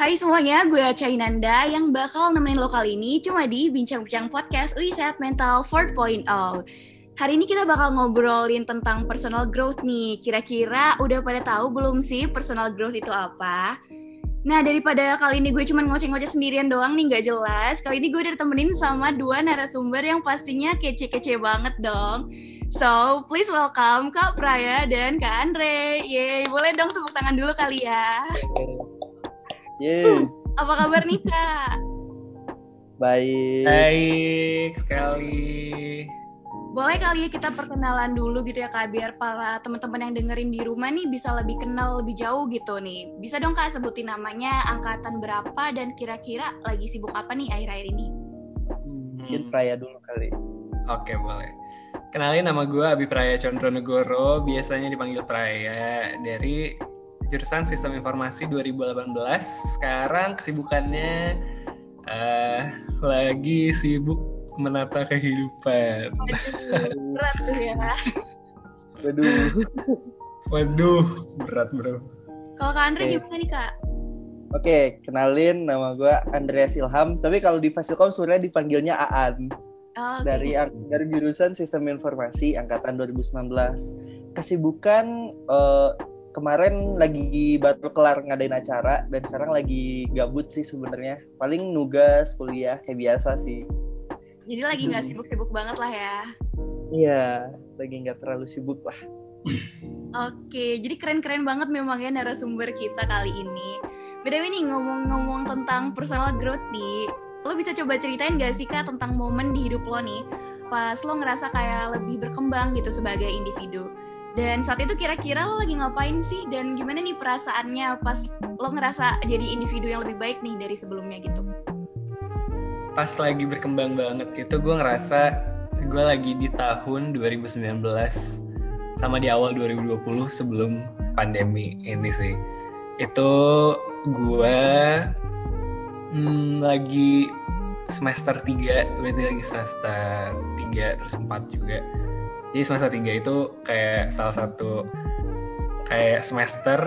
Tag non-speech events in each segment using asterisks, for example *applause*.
Hai semuanya, gue Aca Inanda yang bakal nemenin lo kali ini cuma di Bincang-Bincang Podcast Uli Sehat Mental 4.0. Hari ini kita bakal ngobrolin tentang personal growth nih. Kira-kira udah pada tahu belum sih personal growth itu apa? Nah, daripada kali ini gue cuma ngoceh-ngoceh sendirian doang nih, nggak jelas. Kali ini gue udah ditemenin sama dua narasumber yang pastinya kece-kece banget dong. So, please welcome Kak Praya dan Kak Andre. Yeay, boleh dong tepuk tangan dulu kali ya. Yeay. Apa kabar nih, Kak? Baik. Baik sekali. Boleh kali ya kita perkenalan dulu gitu ya Kak, biar para teman-teman yang dengerin di rumah nih bisa lebih kenal lebih jauh gitu nih. Bisa dong Kak sebutin namanya, angkatan berapa, dan kira-kira lagi sibuk apa nih akhir-akhir ini? Mungkin Praya dulu kali. Oke, boleh. Kenalin nama gue Abi Praya Condronegoro, biasanya dipanggil Praya dari jurusan Sistem Informasi 2018. Sekarang kesibukannya eh, lagi sibuk menata kehidupan. Aduh, berat tuh ya. Waduh. Waduh, berat bro. Kalau Kak Andre Oke. gimana nih Kak? Oke, kenalin nama gue Andreas Ilham. Tapi kalau di Fasilkom sebenarnya dipanggilnya Aan. Oh, oke. Dari dari jurusan Sistem Informasi angkatan 2019. Kesibukan eh, kemarin lagi baru kelar ngadain acara dan sekarang lagi gabut sih sebenarnya. Paling nugas kuliah kayak biasa sih. Jadi lagi nggak sibuk-sibuk banget lah ya. Iya, lagi nggak terlalu sibuk lah. Oke, jadi keren-keren banget memang ya narasumber kita kali ini. BTW nih ngomong-ngomong tentang personal growth nih, lo bisa coba ceritain gak sih kak tentang momen di hidup lo nih pas lo ngerasa kayak lebih berkembang gitu sebagai individu. Dan saat itu kira-kira lo lagi ngapain sih dan gimana nih perasaannya pas lo ngerasa jadi individu yang lebih baik nih dari sebelumnya gitu. Pas lagi berkembang banget itu gue ngerasa gue lagi di tahun 2019 sama di awal 2020 sebelum pandemi ini sih. Itu gue hmm, lagi semester 3, berarti lagi semester 3 terus 4 juga. Jadi semester 3 itu kayak salah satu kayak semester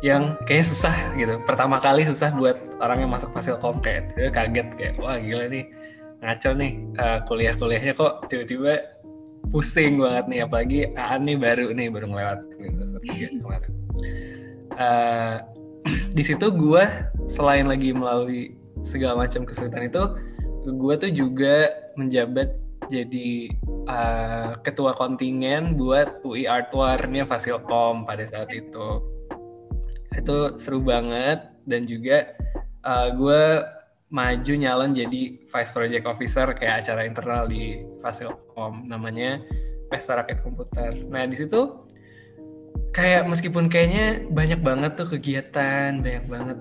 yang kayak susah gitu. Pertama kali susah buat orang yang masuk fasilkom kayak dia kaget kayak wah gila nih ngaco nih eh, kuliah-kuliahnya kok tiba-tiba pusing banget nih apalagi Aan nih baru nih baru ngelewat semester 3 kemarin. Eh, *clears throat* di situ gue selain lagi melalui segala macam kesulitan itu, gue tuh juga menjabat jadi uh, ketua kontingen buat UI Artwarnya Fasilkom pada saat itu. Itu seru banget dan juga uh, gue maju nyalon jadi Vice Project Officer kayak acara internal di Fasilkom namanya Pesta Rakyat Komputer. Nah di situ kayak meskipun kayaknya banyak banget tuh kegiatan, banyak banget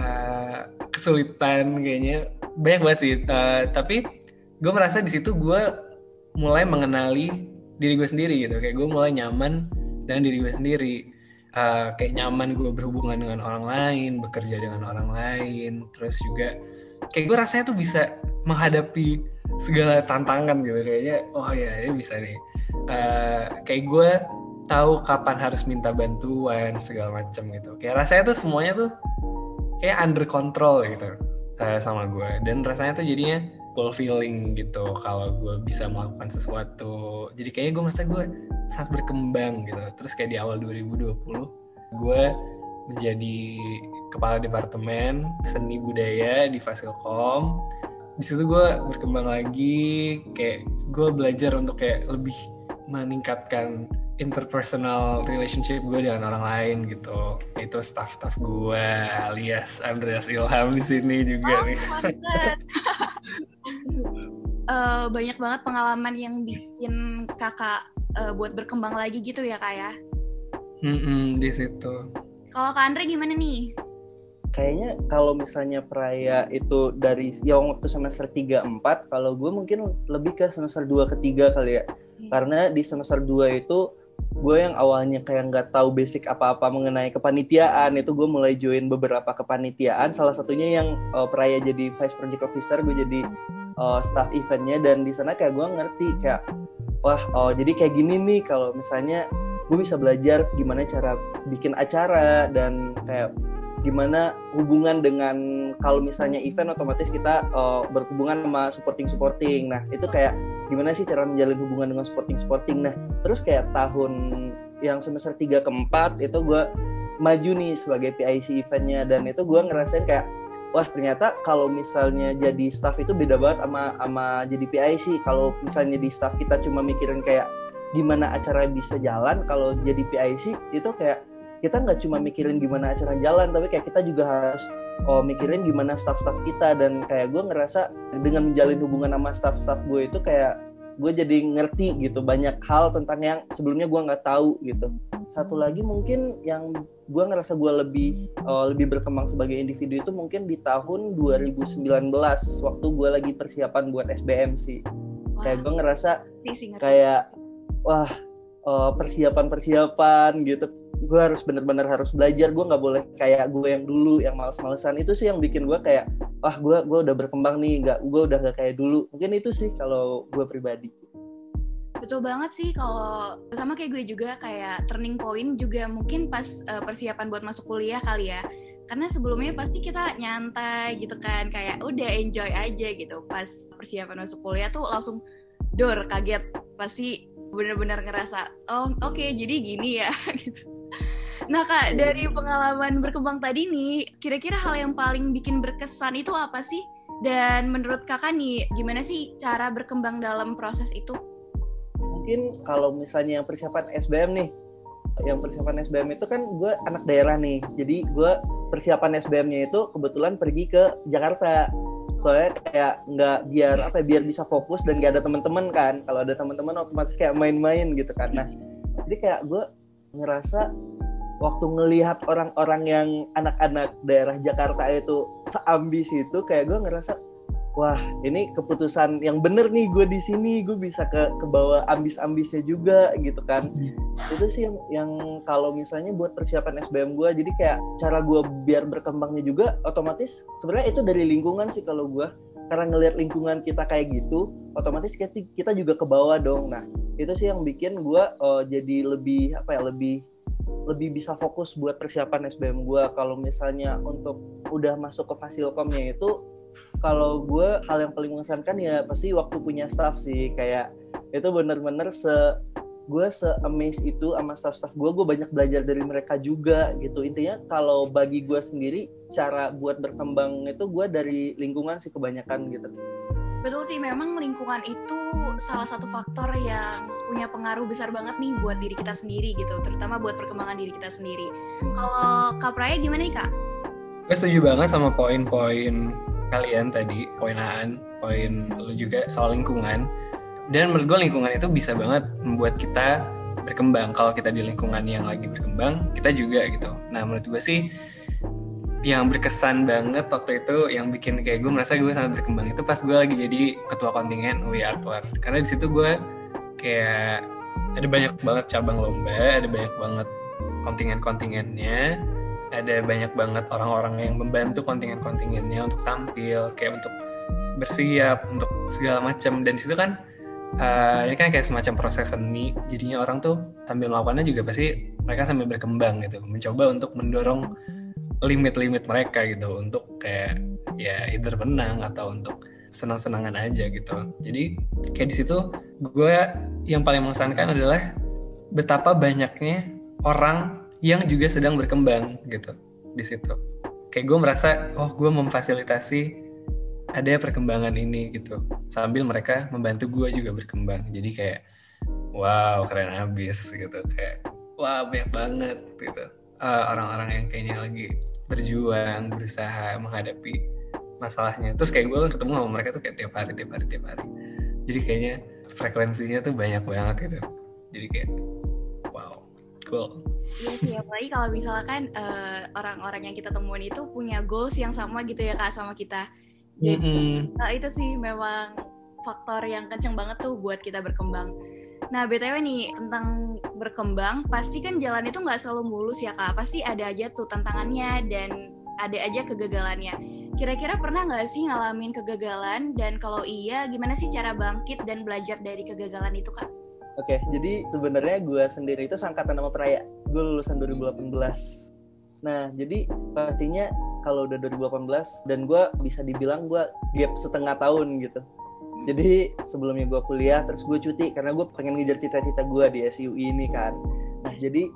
uh, kesulitan kayaknya banyak banget sih. Uh, tapi gue merasa di situ gue mulai mengenali diri gue sendiri gitu. Kayak gue mulai nyaman dengan diri gue sendiri. Uh, kayak nyaman gue berhubungan dengan orang lain, bekerja dengan orang lain, terus juga kayak gue rasanya tuh bisa menghadapi segala tantangan gitu kayaknya oh ya ini bisa nih Uh, kayak gue tahu kapan harus minta bantuan segala macam gitu kayak rasanya tuh semuanya tuh kayak under control gitu uh, sama gue dan rasanya tuh jadinya fulfilling gitu kalau gue bisa melakukan sesuatu. Jadi kayaknya gue merasa gue sangat berkembang gitu. Terus kayak di awal 2020 gue menjadi kepala departemen seni budaya di Fasilkom di situ gue berkembang lagi kayak gue belajar untuk kayak lebih meningkatkan interpersonal relationship gue dengan orang lain gitu. Itu staff-staff gue alias Andreas Ilham di sini juga Oh, nih *laughs* Eh, banyak banget pengalaman yang bikin kakak eh, buat berkembang lagi gitu ya kak ya. Mm-mm, di situ Kalau Kak Andre gimana nih? Kayaknya kalau misalnya Praya itu dari yang waktu semester 3 4, kalau gue mungkin lebih ke semester 2 ke 3 kali ya. Karena di semester 2 itu gue yang awalnya kayak nggak tahu basic apa-apa mengenai kepanitiaan itu gue mulai join beberapa kepanitiaan. Salah satunya yang uh, Praya jadi vice project officer gue jadi uh, staff eventnya. Dan di sana kayak gue ngerti kayak wah oh jadi kayak gini nih kalau misalnya gue bisa belajar gimana cara bikin acara dan kayak gimana hubungan dengan kalau misalnya event otomatis kita uh, berhubungan sama supporting supporting nah itu kayak gimana sih cara menjalin hubungan dengan supporting supporting nah terus kayak tahun yang semester 3 ke 4 itu gue maju nih sebagai PIC eventnya. Dan itu gue ngerasain kayak wah ternyata kalau misalnya jadi staff itu beda banget sama sama jadi PIC kalau misalnya di staff kita cuma mikirin kayak gimana acara bisa jalan kalau jadi PIC itu kayak kita nggak cuma mikirin gimana acara jalan tapi kayak kita juga harus oh, mikirin gimana staff-staff kita. Dan kayak gue ngerasa dengan menjalin hubungan sama staff-staff gue itu kayak gue jadi ngerti gitu banyak hal tentang yang sebelumnya gue nggak tahu gitu. Satu lagi mungkin yang gue ngerasa gue lebih uh, lebih berkembang sebagai individu itu mungkin di tahun 2019 waktu gue lagi persiapan buat SBM sih. Wow. kayak gue ngerasa kayak wah uh, persiapan-persiapan gitu gue harus bener-bener harus belajar gue nggak boleh kayak gue yang dulu yang males-malesan. Itu sih yang bikin gue kayak wah gue gue udah berkembang nih nggak gue udah nggak kayak dulu. Mungkin itu sih kalau gue pribadi. Betul banget sih kalau sama kayak gue juga kayak turning point juga mungkin pas uh, persiapan buat masuk kuliah kali ya. Karena sebelumnya pasti kita nyantai gitu kan kayak udah enjoy aja gitu. Pas persiapan masuk kuliah tuh langsung dor kaget. Pasti bener-bener ngerasa oh oke okay, jadi gini ya. *laughs* Gitu Nah kak, dari pengalaman berkembang tadi nih, kira-kira hal yang paling bikin berkesan itu apa sih? Dan menurut kakak nih, gimana sih cara berkembang dalam proses itu? Mungkin kalau misalnya yang persiapan SBM nih, yang persiapan SBM itu kan gue anak daerah nih, jadi gue persiapan SBM-nya itu kebetulan pergi ke Jakarta soalnya kayak nggak biar apa ya, biar bisa fokus dan gak ada teman-teman kan kalau ada teman-teman otomatis kayak main-main gitu kan nah jadi kayak gue ngerasa waktu ngelihat orang-orang yang anak-anak daerah Jakarta itu seambis itu kayak gue ngerasa wah ini keputusan yang bener nih gue di sini gue bisa ke ke bawah ambis-ambisnya juga gitu kan. Hmm. itu sih yang yang kalau misalnya buat persiapan SBM gue jadi kayak cara gue biar berkembangnya juga otomatis sebenarnya itu dari lingkungan sih kalau gue karena ngelihat lingkungan kita kayak gitu otomatis kita, kita juga ke bawah dong. Nah itu sih yang bikin gue uh, jadi lebih apa ya lebih lebih bisa fokus buat persiapan SBM gue kalau misalnya untuk udah masuk ke fasilkomnya itu kalau gue hal yang paling mengesankan ya pasti waktu punya staff sih. Kayak itu bener-bener se gue se amaze itu sama staff-staff gue gue banyak belajar dari mereka juga gitu. Intinya kalau bagi gue sendiri cara buat berkembang itu gue dari lingkungan sih kebanyakan gitu Betul sih, memang lingkungan itu salah satu faktor yang punya pengaruh besar banget nih buat diri kita sendiri gitu, terutama buat perkembangan diri kita sendiri. Kalau Kak Praya gimana nih Kak? Gue setuju banget sama poin-poin kalian tadi, poin Aan, poin lu juga soal lingkungan. Dan menurut gue lingkungan itu bisa banget membuat kita berkembang. Kalau kita di lingkungan yang lagi berkembang, kita juga gitu. Nah menurut gue sih yang berkesan banget waktu itu yang bikin kayak gue merasa gue sangat berkembang itu pas gue lagi jadi ketua kontingen UI Artwar karena di situ gue kayak ada banyak banget cabang lomba ada banyak banget kontingen-kontingennya ada banyak banget orang-orang yang membantu kontingen-kontingennya untuk tampil kayak untuk bersiap untuk segala macam. Dan di situ kan uh, ini kan kayak semacam proses seni. Jadinya orang tuh sambil melakukannya juga pasti mereka sambil berkembang gitu mencoba untuk mendorong limit-limit mereka gitu untuk kayak ya either menang atau untuk senang-senangan aja gitu. Jadi kayak di situ gue yang paling mengesankan adalah betapa banyaknya orang yang juga sedang berkembang gitu di situ. Kayak gue merasa oh gue memfasilitasi ada perkembangan ini gitu sambil mereka membantu gue juga berkembang. Jadi kayak wow keren abis gitu kayak wah banyak banget gitu uh, orang-orang yang kayaknya lagi berjuang berusaha menghadapi masalahnya terus kayak gue ketemu sama mereka tuh kayak tiap hari tiap hari tiap hari jadi kayaknya frekuensinya tuh banyak banget gitu jadi kayak wow cool Iya sih, apalagi kalau misalkan uh, orang-orang yang kita temuin itu punya goals yang sama gitu ya kak sama kita. Jadi mm -hmm. nah, itu sih memang faktor yang kenceng banget tuh buat kita berkembang. Nah, BTW nih, tentang berkembang, pasti kan jalan itu nggak selalu mulus ya, Kak. Pasti ada aja tuh tantangannya dan ada aja kegagalannya. Kira-kira pernah nggak sih ngalamin kegagalan? Dan kalau iya, gimana sih cara bangkit dan belajar dari kegagalan itu, Kak? Oke, jadi sebenarnya gue sendiri itu sangkatan nama Peraya. Gue lulusan 2018. Nah, jadi pastinya kalau udah 2018 dan gue bisa dibilang gue gap setengah tahun gitu. Jadi sebelumnya gue kuliah, terus gue cuti karena gue pengen ngejar cita-cita gue di SUI ini kan. Nah, jadi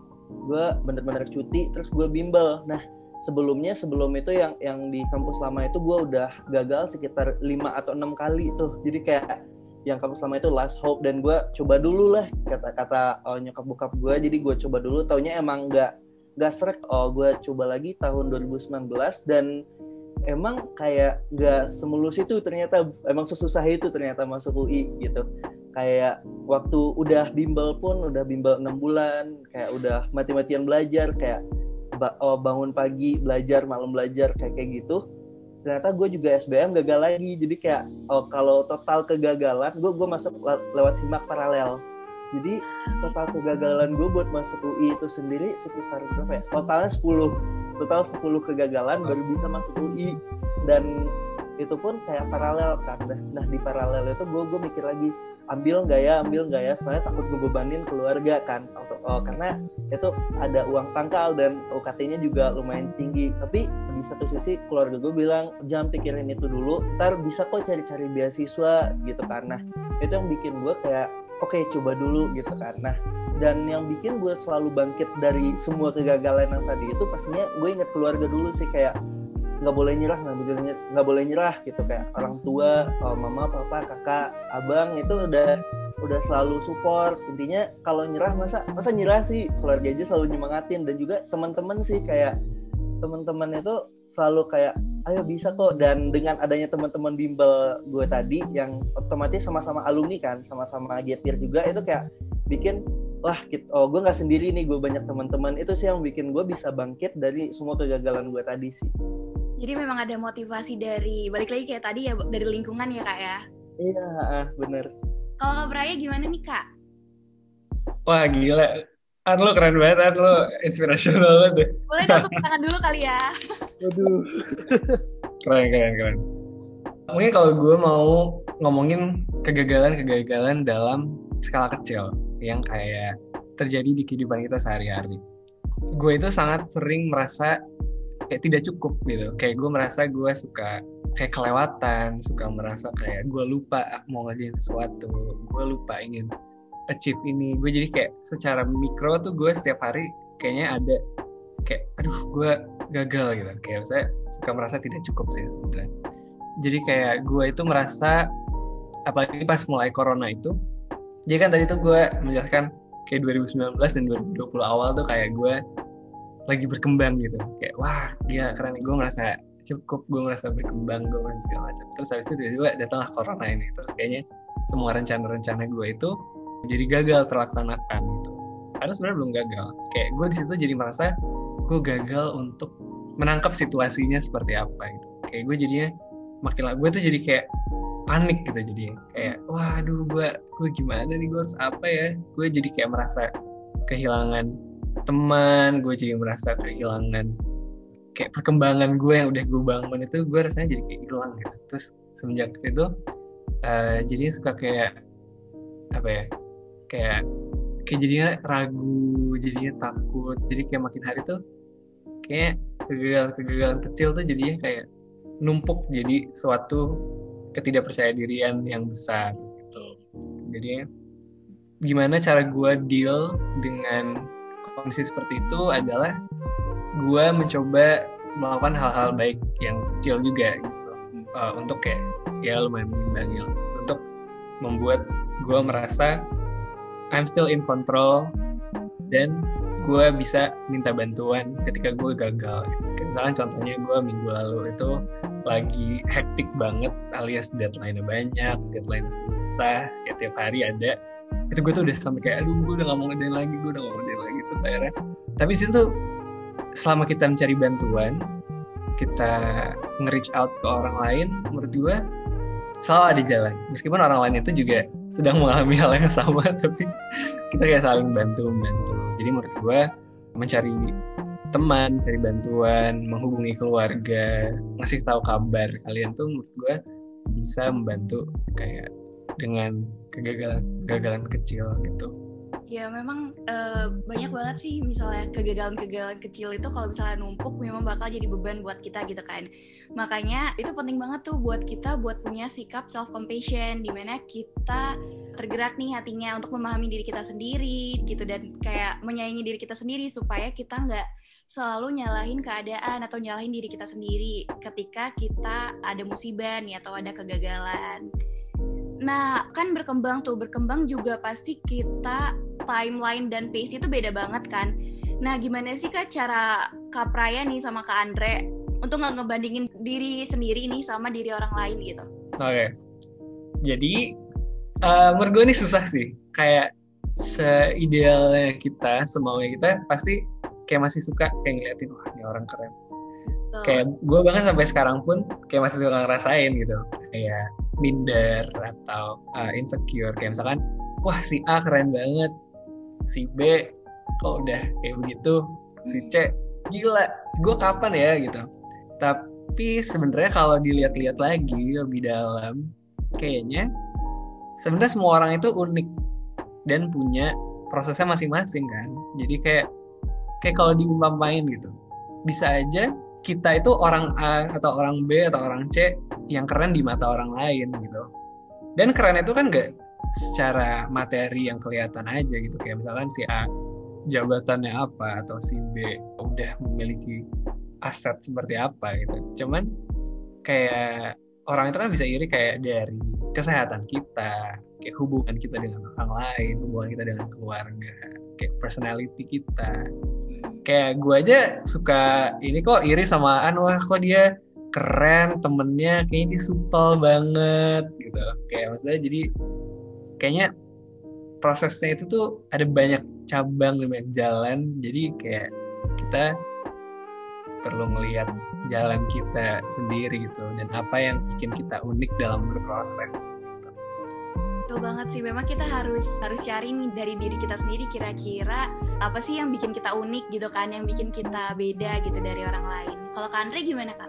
gue bener-bener cuti, terus gue bimbel. Nah, sebelumnya sebelum itu yang yang di kampus lama itu gue udah gagal sekitar 5 atau enam kali tuh jadi kayak yang kampus lama itu last hope dan gue coba dulu lah kata-kata oh, nyokap bokap gue jadi gue coba dulu taunya emang nggak nggak serak oh gue coba lagi tahun 2019 dan emang kayak nggak semulus itu ternyata emang sesusah itu ternyata masuk UI gitu. Kayak waktu udah bimbel pun udah bimbel enam bulan kayak udah mati-matian belajar kayak oh, bangun pagi belajar malam belajar kayak kayak gitu. Ternyata gue juga SBM gagal lagi jadi kayak oh kalau total kegagalan gue gue masuk lewat simak paralel. Jadi total kegagalan gue buat masuk UI itu sendiri sekitar berapa ya? Totalnya 10 total 10 kegagalan baru bisa masuk UI dan itu pun kayak paralel kan. Nah, nah di paralel itu gue gue mikir lagi ambil nggak ya ambil nggak ya? Soalnya takut ngebebanin keluarga kan. Oh, karena itu ada uang pangkal dan UKT-nya juga lumayan tinggi. Tapi di satu sisi keluarga gue bilang jangan pikirin itu dulu. Ntar bisa kok cari-cari beasiswa gitu karena itu yang bikin gue kayak oke okay, coba dulu gitu karena dan yang bikin gue selalu bangkit dari semua kegagalan yang tadi itu pastinya gue inget keluarga dulu sih kayak nggak boleh nyerah nggak boleh nyerah boleh nyerah gitu. Kayak orang tua oh, mama papa kakak abang itu udah udah selalu support. Intinya kalau nyerah masa masa nyerah sih? Keluarga aja selalu nyemangatin. Dan juga teman-teman sih kayak teman-teman itu selalu kayak ayo bisa kok. Dan dengan adanya teman-teman bimbel gue tadi yang otomatis sama-sama alumni kan sama-sama gapir juga itu kayak bikin wah gitu, oh gue nggak sendiri nih gue banyak teman-teman itu sih yang bikin gue bisa bangkit dari semua kegagalan gue tadi sih jadi memang ada motivasi dari balik lagi kayak tadi ya dari lingkungan ya kak ya. Iya, bener. Kalau kak Braya gimana nih kak? Wah gila, An lo keren banget, An lo inspirational banget deh. Boleh dong tangan dulu kali ya. Waduh. keren, keren, keren. Mungkin kalau gue mau ngomongin kegagalan-kegagalan dalam skala kecil yang kayak terjadi di kehidupan kita sehari-hari. Gue itu sangat sering merasa kayak tidak cukup gitu. Kayak gue merasa gue suka kayak kelewatan suka merasa kayak gue lupa mau ngerjain sesuatu gue lupa ingin achieve ini. Gue jadi kayak secara mikro tuh gue setiap hari kayaknya ada kayak aduh gue gagal gitu. Kayak saya suka merasa tidak cukup sih sebenarnya. Jadi kayak gue itu merasa apalagi pas mulai corona itu jadi kan tadi tuh gue menjelaskan kayak 2019 dan 2020 awal tuh kayak gue lagi berkembang gitu. Kayak wah dia keren gue ngerasa cukup gue ngerasa berkembang gue ngerasa segala macam. Terus habis itu tiba-tiba datanglah corona ini. Terus kayaknya semua rencana-rencana gue itu jadi gagal terlaksanakan gitu. Karena sebenarnya belum gagal. Kayak gue di situ jadi merasa gue gagal untuk menangkap situasinya seperti apa gitu. Kayak gue jadinya makin gue tuh jadi kayak panik gitu jadinya. Kayak waduh gue gue gimana nih gue harus apa ya? Gue jadi kayak merasa kehilangan teman gue jadi merasa kehilangan kayak perkembangan gue yang udah gue bangun itu gue rasanya jadi kayak hilang gitu. Terus semenjak itu uh, jadi suka kayak apa ya kayak kayak jadinya ragu jadinya takut. Jadi kayak makin hari tuh kayak kegagalan-kegagalan kecil tuh jadinya kayak numpuk jadi suatu ketidakpercaya dirian yang besar gitu. Jadi gimana cara gue deal dengan kondisi seperti itu adalah gue mencoba melakukan hal-hal baik yang kecil juga gitu. Uh, untuk kayak ya lumayan mengimbangi untuk membuat gue merasa I'm still in control dan gue bisa minta bantuan ketika gue gagal. Gitu. misalnya contohnya gue minggu lalu itu lagi hektik banget alias deadline-nya banyak deadline susah ya tiap hari ada. Itu gue tuh udah sampai kayak aduh gue udah gak mau ngedain lagi gue udah gak mau ngedain lagi terus akhirnya. Tapi situ tuh selama kita mencari bantuan kita nge-reach out ke orang lain menurut gue selalu ada jalan. Meskipun orang lain itu juga sedang mengalami hal yang sama *laughs* tapi kita kayak saling bantu membantu. Jadi menurut gue mencari teman, cari bantuan, menghubungi keluarga, ngasih tahu kabar kalian tuh menurut gue bisa membantu kayak dengan kegagalan kegagalan kecil gitu Ya memang uh, banyak banget sih misalnya kegagalan-kegagalan kecil itu kalau misalnya numpuk memang bakal jadi beban buat kita gitu kan. Makanya itu penting banget tuh buat kita buat punya sikap self compassion di mana kita tergerak nih hatinya untuk memahami diri kita sendiri gitu dan kayak menyayangi diri kita sendiri supaya kita nggak selalu nyalahin keadaan atau nyalahin diri kita sendiri ketika kita ada musibah nih atau ada kegagalan. Nah, kan berkembang tuh, berkembang juga pasti kita timeline dan pace itu beda banget kan. Nah, gimana sih Kak cara Kak Praya nih sama Kak Andre untuk nggak ngebandingin diri sendiri nih sama diri orang lain gitu? Oke. Okay. Jadi, uh, menurut gue ini susah sih. Kayak seidealnya kita, semaunya kita, pasti kayak masih suka kayak ngeliatin, wah ini orang keren. Oh. Kayak gue bahkan sampai sekarang pun kayak masih suka ngerasain gitu. Kayak minder atau uh, insecure. Kayak misalkan, wah si A keren banget, si B kok udah kayak begitu si C gila gue kapan ya gitu tapi sebenarnya kalau dilihat-lihat lagi lebih dalam kayaknya sebenarnya semua orang itu unik dan punya prosesnya masing-masing kan jadi kayak kayak kalau diumpamain gitu. Bisa aja kita itu orang A atau orang B atau orang C yang keren di mata orang lain gitu. Dan keren itu kan gak secara materi yang kelihatan aja gitu. Kayak misalkan si A jabatannya apa atau si B udah memiliki aset seperti apa gitu. Cuman kayak orang itu kan bisa iri kayak dari kesehatan kita kayak hubungan kita dengan orang lain hubungan kita dengan keluarga kayak personality kita. Kayak gue aja suka ini kok iri sama An wah kok dia keren temennya kayaknya dia supel banget gitu. Kayak maksudnya jadi kayaknya prosesnya itu tuh ada banyak cabang dan banyak jalan jadi kayak kita perlu melihat jalan kita sendiri gitu dan apa yang bikin kita unik dalam berproses Betul banget sih, memang kita harus harus cari nih dari diri kita sendiri kira-kira apa sih yang bikin kita unik gitu kan, yang bikin kita beda gitu dari orang lain. Kalau Kak Andre gimana Kak?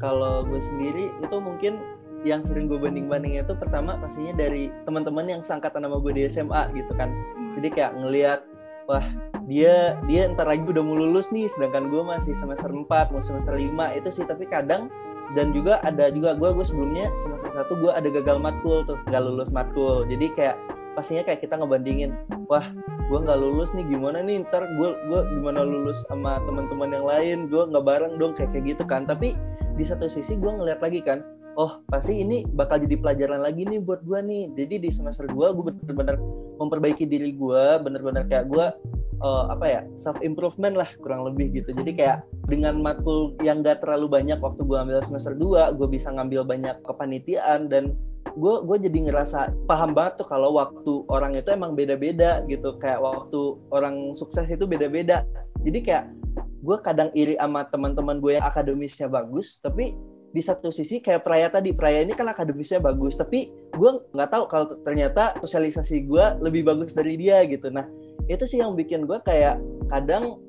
Kalau gue sendiri itu mungkin yang sering gue banding-bandingnya itu pertama pastinya dari teman-teman yang sangkatan nama gue di SMA gitu kan hmm. jadi kayak ngelihat wah dia dia ntar lagi udah mau lulus nih sedangkan gue masih semester 4 mau semester 5 itu sih tapi kadang dan juga ada juga gue gue sebelumnya semester satu gue ada gagal matkul tuh nggak lulus matkul jadi kayak pastinya kayak kita ngebandingin wah gue nggak lulus nih gimana nih? Ntar gue gue gimana lulus sama teman-teman yang lain? Gue nggak bareng dong kayak kayak gitu kan. Tapi di satu sisi gue ngeliat lagi kan oh pasti ini bakal jadi pelajaran lagi nih buat gue nih. Jadi di semester 2 gue bener-bener memperbaiki diri gue bener-bener kayak gue uh, apa ya self improvement lah kurang lebih gitu. Jadi kayak dengan matkul yang gak terlalu banyak waktu gue ambil semester 2 gue bisa ngambil banyak kepanitiaan dan gue gue jadi ngerasa paham banget tuh kalau waktu orang itu emang beda-beda gitu. Kayak waktu orang sukses itu beda-beda. Jadi kayak gue kadang iri sama teman-teman gue yang akademisnya bagus tapi di satu sisi kayak Praya tadi Praya ini kan akademisnya bagus tapi gue nggak tahu kalau ternyata sosialisasi gue lebih bagus dari dia gitu. Nah itu sih yang bikin gue kayak kadang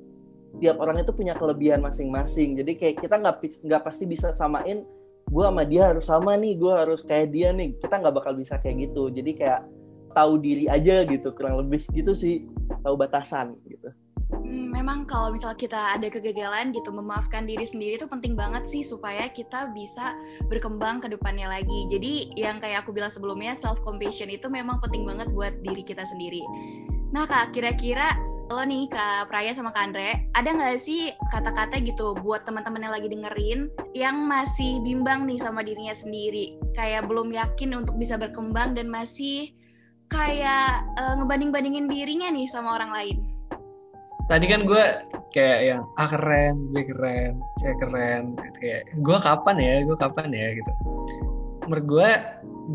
tiap orang itu punya kelebihan masing-masing. Jadi kayak kita nggak nggak pasti bisa samain gue sama dia harus sama nih gue harus kayak dia nih. Kita nggak bakal bisa kayak gitu. Jadi kayak tahu diri aja gitu kurang lebih gitu sih. Tahu batasan gitu. Hmm, memang kalau misal kita ada kegagalan gitu, memaafkan diri sendiri itu penting banget sih supaya kita bisa berkembang ke depannya lagi. Jadi yang kayak aku bilang sebelumnya, self compassion itu memang penting banget buat diri kita sendiri. Nah kak, kira-kira lo nih Kak Praya sama Kak Andre, ada nggak sih kata-kata gitu buat teman-teman yang lagi dengerin yang masih bimbang nih sama dirinya sendiri, kayak belum yakin untuk bisa berkembang dan masih kayak uh, ngebanding-bandingin dirinya nih sama orang lain? tadi kan gue kayak yang ah keren gue keren saya keren kayak gue kapan ya? Gue kapan ya? gitu menurut gue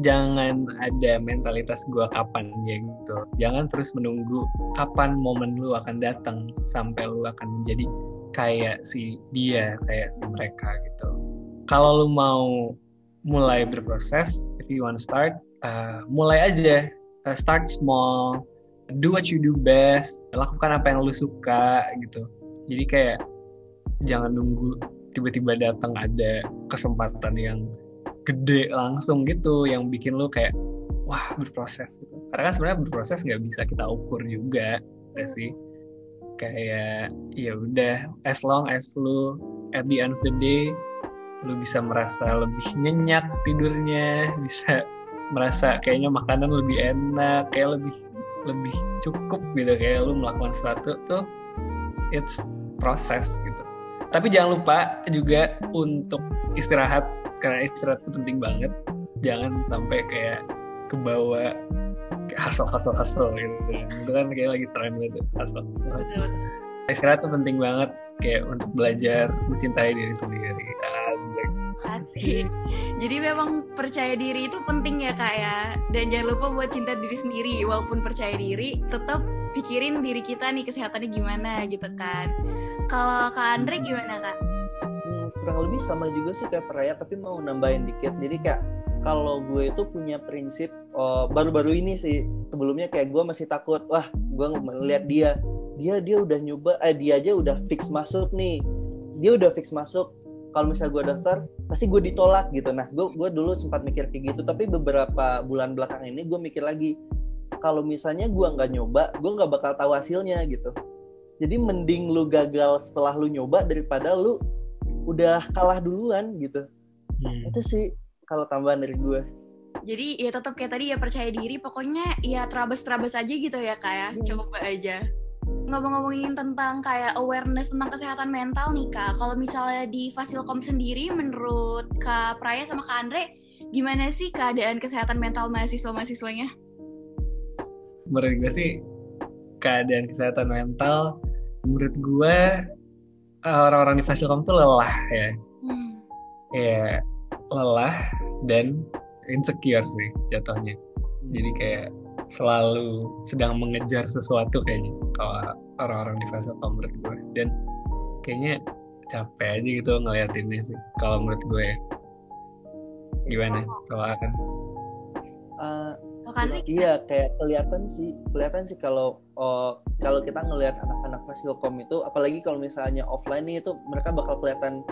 jangan ada mentalitas gue kapan ya gitu. Jangan terus menunggu kapan momen lu akan datang sampai lu akan menjadi kayak si dia kayak si mereka gitu. Kalau lu mau mulai berproses if you want start uh, mulai aja. Uh, start small. Do what you do best. Lakukan apa yang lu suka gitu. Jadi kayak jangan nunggu tiba-tiba datang ada kesempatan yang gede langsung gitu yang bikin lu kayak wah berproses. Gitu karena kan sebenarnya berproses nggak bisa kita ukur juga ya sih. Kayak ya udah as long as lu at the end of the day lu bisa merasa lebih nyenyak tidurnya bisa merasa kayaknya makanan lebih enak kayak lebih lebih cukup gitu. Kayak lu melakukan sesuatu tuh it's proses gitu. Tapi jangan lupa juga untuk istirahat karena istirahat itu penting banget jangan sampai kayak kebawa hasil hasil hasil gitu itu kan kayak lagi tren gitu hasil hasil hasil istirahat tuh penting banget kayak untuk belajar mencintai diri sendiri Asik. Jadi memang percaya diri itu penting ya kak ya. Dan jangan lupa buat cinta diri sendiri. Walaupun percaya diri, tetap pikirin diri kita nih kesehatannya gimana gitu kan. Kalau kak Andre gimana kak? Kurang lebih sama juga sih kayak Peraya, tapi mau nambahin dikit. Jadi kayak kalau gue itu punya prinsip baru baru-baru ini sih sebelumnya kayak gue masih takut wah gue melihat dia dia dia udah nyoba eh dia aja udah fix masuk nih dia udah fix masuk kalau misalnya gue daftar pasti gue ditolak gitu nah gue gue dulu sempat mikir kayak gitu tapi beberapa bulan belakang ini gue mikir lagi kalau misalnya gue nggak nyoba gue nggak bakal tahu hasilnya gitu jadi mending lu gagal setelah lu nyoba daripada lu udah kalah duluan gitu hmm. itu sih kalau tambahan dari gue jadi ya tetap kayak tadi ya percaya diri pokoknya ya terabas terabas aja gitu ya kak ya hmm. coba aja ngomong-ngomongin tentang kayak awareness tentang kesehatan mental nih kak kalau misalnya di Fasilkom sendiri menurut kak Praya sama kak Andre gimana sih keadaan kesehatan mental mahasiswa-mahasiswanya? Menurut gue sih keadaan kesehatan mental menurut gue orang-orang di Fasilkom tuh lelah ya. Hmm. ya lelah dan insecure sih jatuhnya. Jadi kayak selalu sedang mengejar sesuatu kayaknya kalau orang-orang di fase menurut gue. Dan kayaknya capek aja gitu ngeliatinnya sih kalau menurut gue ya. gimana? Kalau akan uh, iya kayak kelihatan sih kelihatan sih kalau uh, kalau kita ngelihat anak-anak fasilkom itu apalagi kalau misalnya offline nih itu mereka bakal kelihatan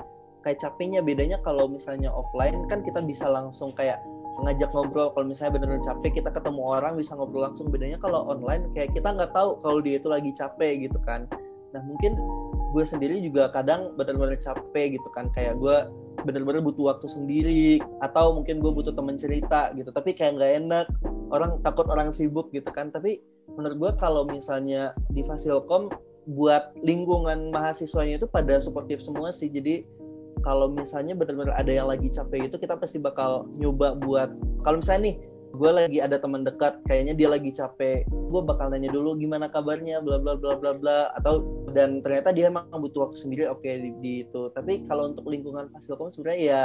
kayak capeknya bedanya kalau misalnya offline kan kita bisa langsung kayak ngajak ngobrol. Kalau misalnya benar-benar capek kita ketemu orang bisa ngobrol langsung. Bedanya kalau online kayak kita nggak tahu kalau dia itu lagi capek gitu kan. Nah mungkin gue sendiri juga kadang benar-benar capek gitu kan. Kayak gue benar-benar butuh waktu sendiri atau mungkin gue butuh temen cerita gitu tapi kayak nggak enak. Orang takut orang sibuk gitu kan tapi menurut gue kalau misalnya di Fasilkom buat lingkungan mahasiswanya itu pada suportif semua sih. Jadi kalau misalnya benar-benar ada yang lagi capek itu kita pasti bakal nyoba buat kalau misalnya nih gue lagi ada teman dekat kayaknya dia lagi capek gue bakal nanya dulu gimana kabarnya bla bla bla bla bla atau dan ternyata dia emang butuh waktu sendiri oke okay, di, di itu. Tapi kalau untuk lingkungan fasilkom sebenarnya ya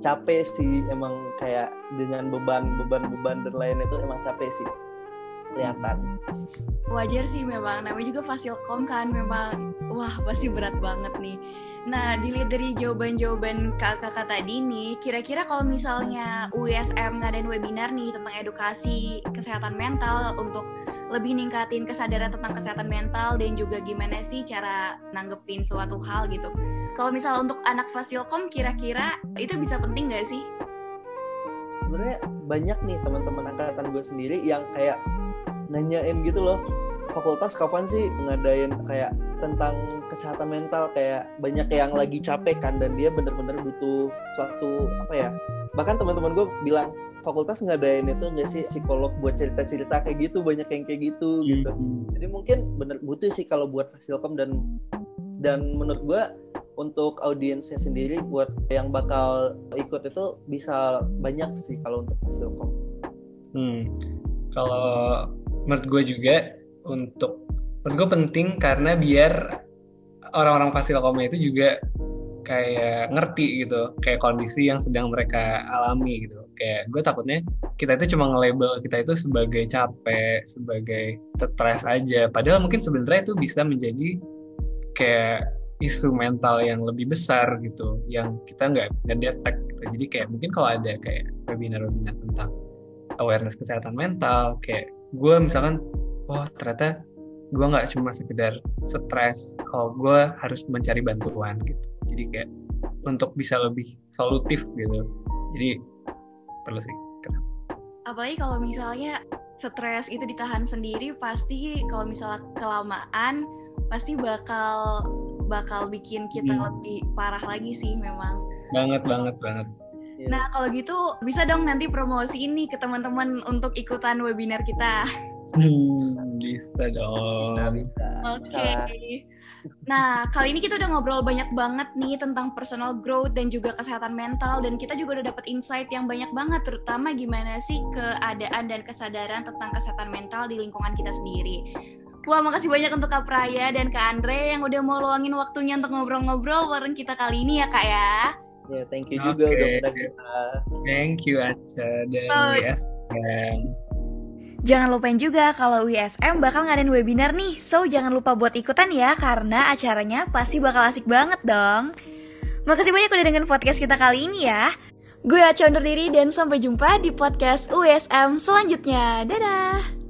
capek sih emang kayak dengan beban beban beban dan lain itu emang capek sih kelihatan wajar sih memang namanya juga fasilkom kan memang wah pasti berat banget nih Nah, dilihat dari jawaban-jawaban kakak-kakak tadi nih, kira-kira kalau misalnya UISM ngadain webinar nih tentang edukasi kesehatan mental untuk lebih ningkatin kesadaran tentang kesehatan mental dan juga gimana sih cara nanggepin suatu hal gitu. Kalau misalnya untuk anak Fasilkom, kira-kira itu bisa penting gak sih? Sebenarnya banyak nih teman-teman angkatan gue sendiri yang kayak nanyain gitu loh, fakultas kapan sih ngadain kayak tentang kesehatan mental kayak banyak yang lagi capek kan dan dia bener-bener butuh suatu apa ya bahkan teman-teman gue bilang fakultas ngadain itu nggak sih psikolog buat cerita-cerita kayak gitu banyak yang kayak gitu hmm. gitu jadi mungkin bener butuh sih kalau buat fasilkom dan dan menurut gue untuk audiensnya sendiri buat yang bakal ikut itu bisa banyak sih kalau untuk fasilkom hmm. kalau menurut gue juga untuk menurut gue penting karena biar orang-orang fasilkom itu juga kayak ngerti gitu kayak kondisi yang sedang mereka alami gitu kayak gue takutnya kita itu cuma nge-label kita itu sebagai capek sebagai stres aja padahal mungkin sebenarnya itu bisa menjadi kayak isu mental yang lebih besar gitu yang kita nggak ngedetek gitu. jadi kayak mungkin kalau ada kayak webinar-webinar tentang awareness kesehatan mental kayak gue misalkan oh ternyata gue nggak cuma sekedar stres kalau gue harus mencari bantuan gitu. Jadi kayak untuk bisa lebih solutif gitu. Jadi perlu sih apalagi kalau misalnya stres itu ditahan sendiri pasti kalau misalnya kelamaan pasti bakal bakal bikin kita hmm. lebih parah lagi sih memang. Banget banget banget iya. Nah, kalau gitu bisa dong nanti promosi ini ke teman-teman untuk ikutan webinar kita. Hmm, bisa dong. Bisa, bisa. Oke. Okay. Nah, kali ini kita udah ngobrol banyak banget nih tentang personal growth dan juga kesehatan mental dan kita juga udah dapat insight yang banyak banget terutama gimana sih keadaan dan kesadaran tentang kesehatan mental di lingkungan kita sendiri. Wah, makasih banyak untuk Kak Praya dan Kak Andre yang udah mau luangin waktunya untuk ngobrol-ngobrol bareng kita kali ini ya, Kak ya. Ya, thank you okay. juga udah kita. Thank you Aca dan oh. yes. Jangan lupain juga kalau UISM bakal ngadain webinar nih, so jangan lupa buat ikutan ya karena acaranya pasti bakal asik banget dong. Makasih banyak udah dengan podcast kita kali ini ya. Gue Aca undur diri dan sampai jumpa di podcast USM selanjutnya. Dadah!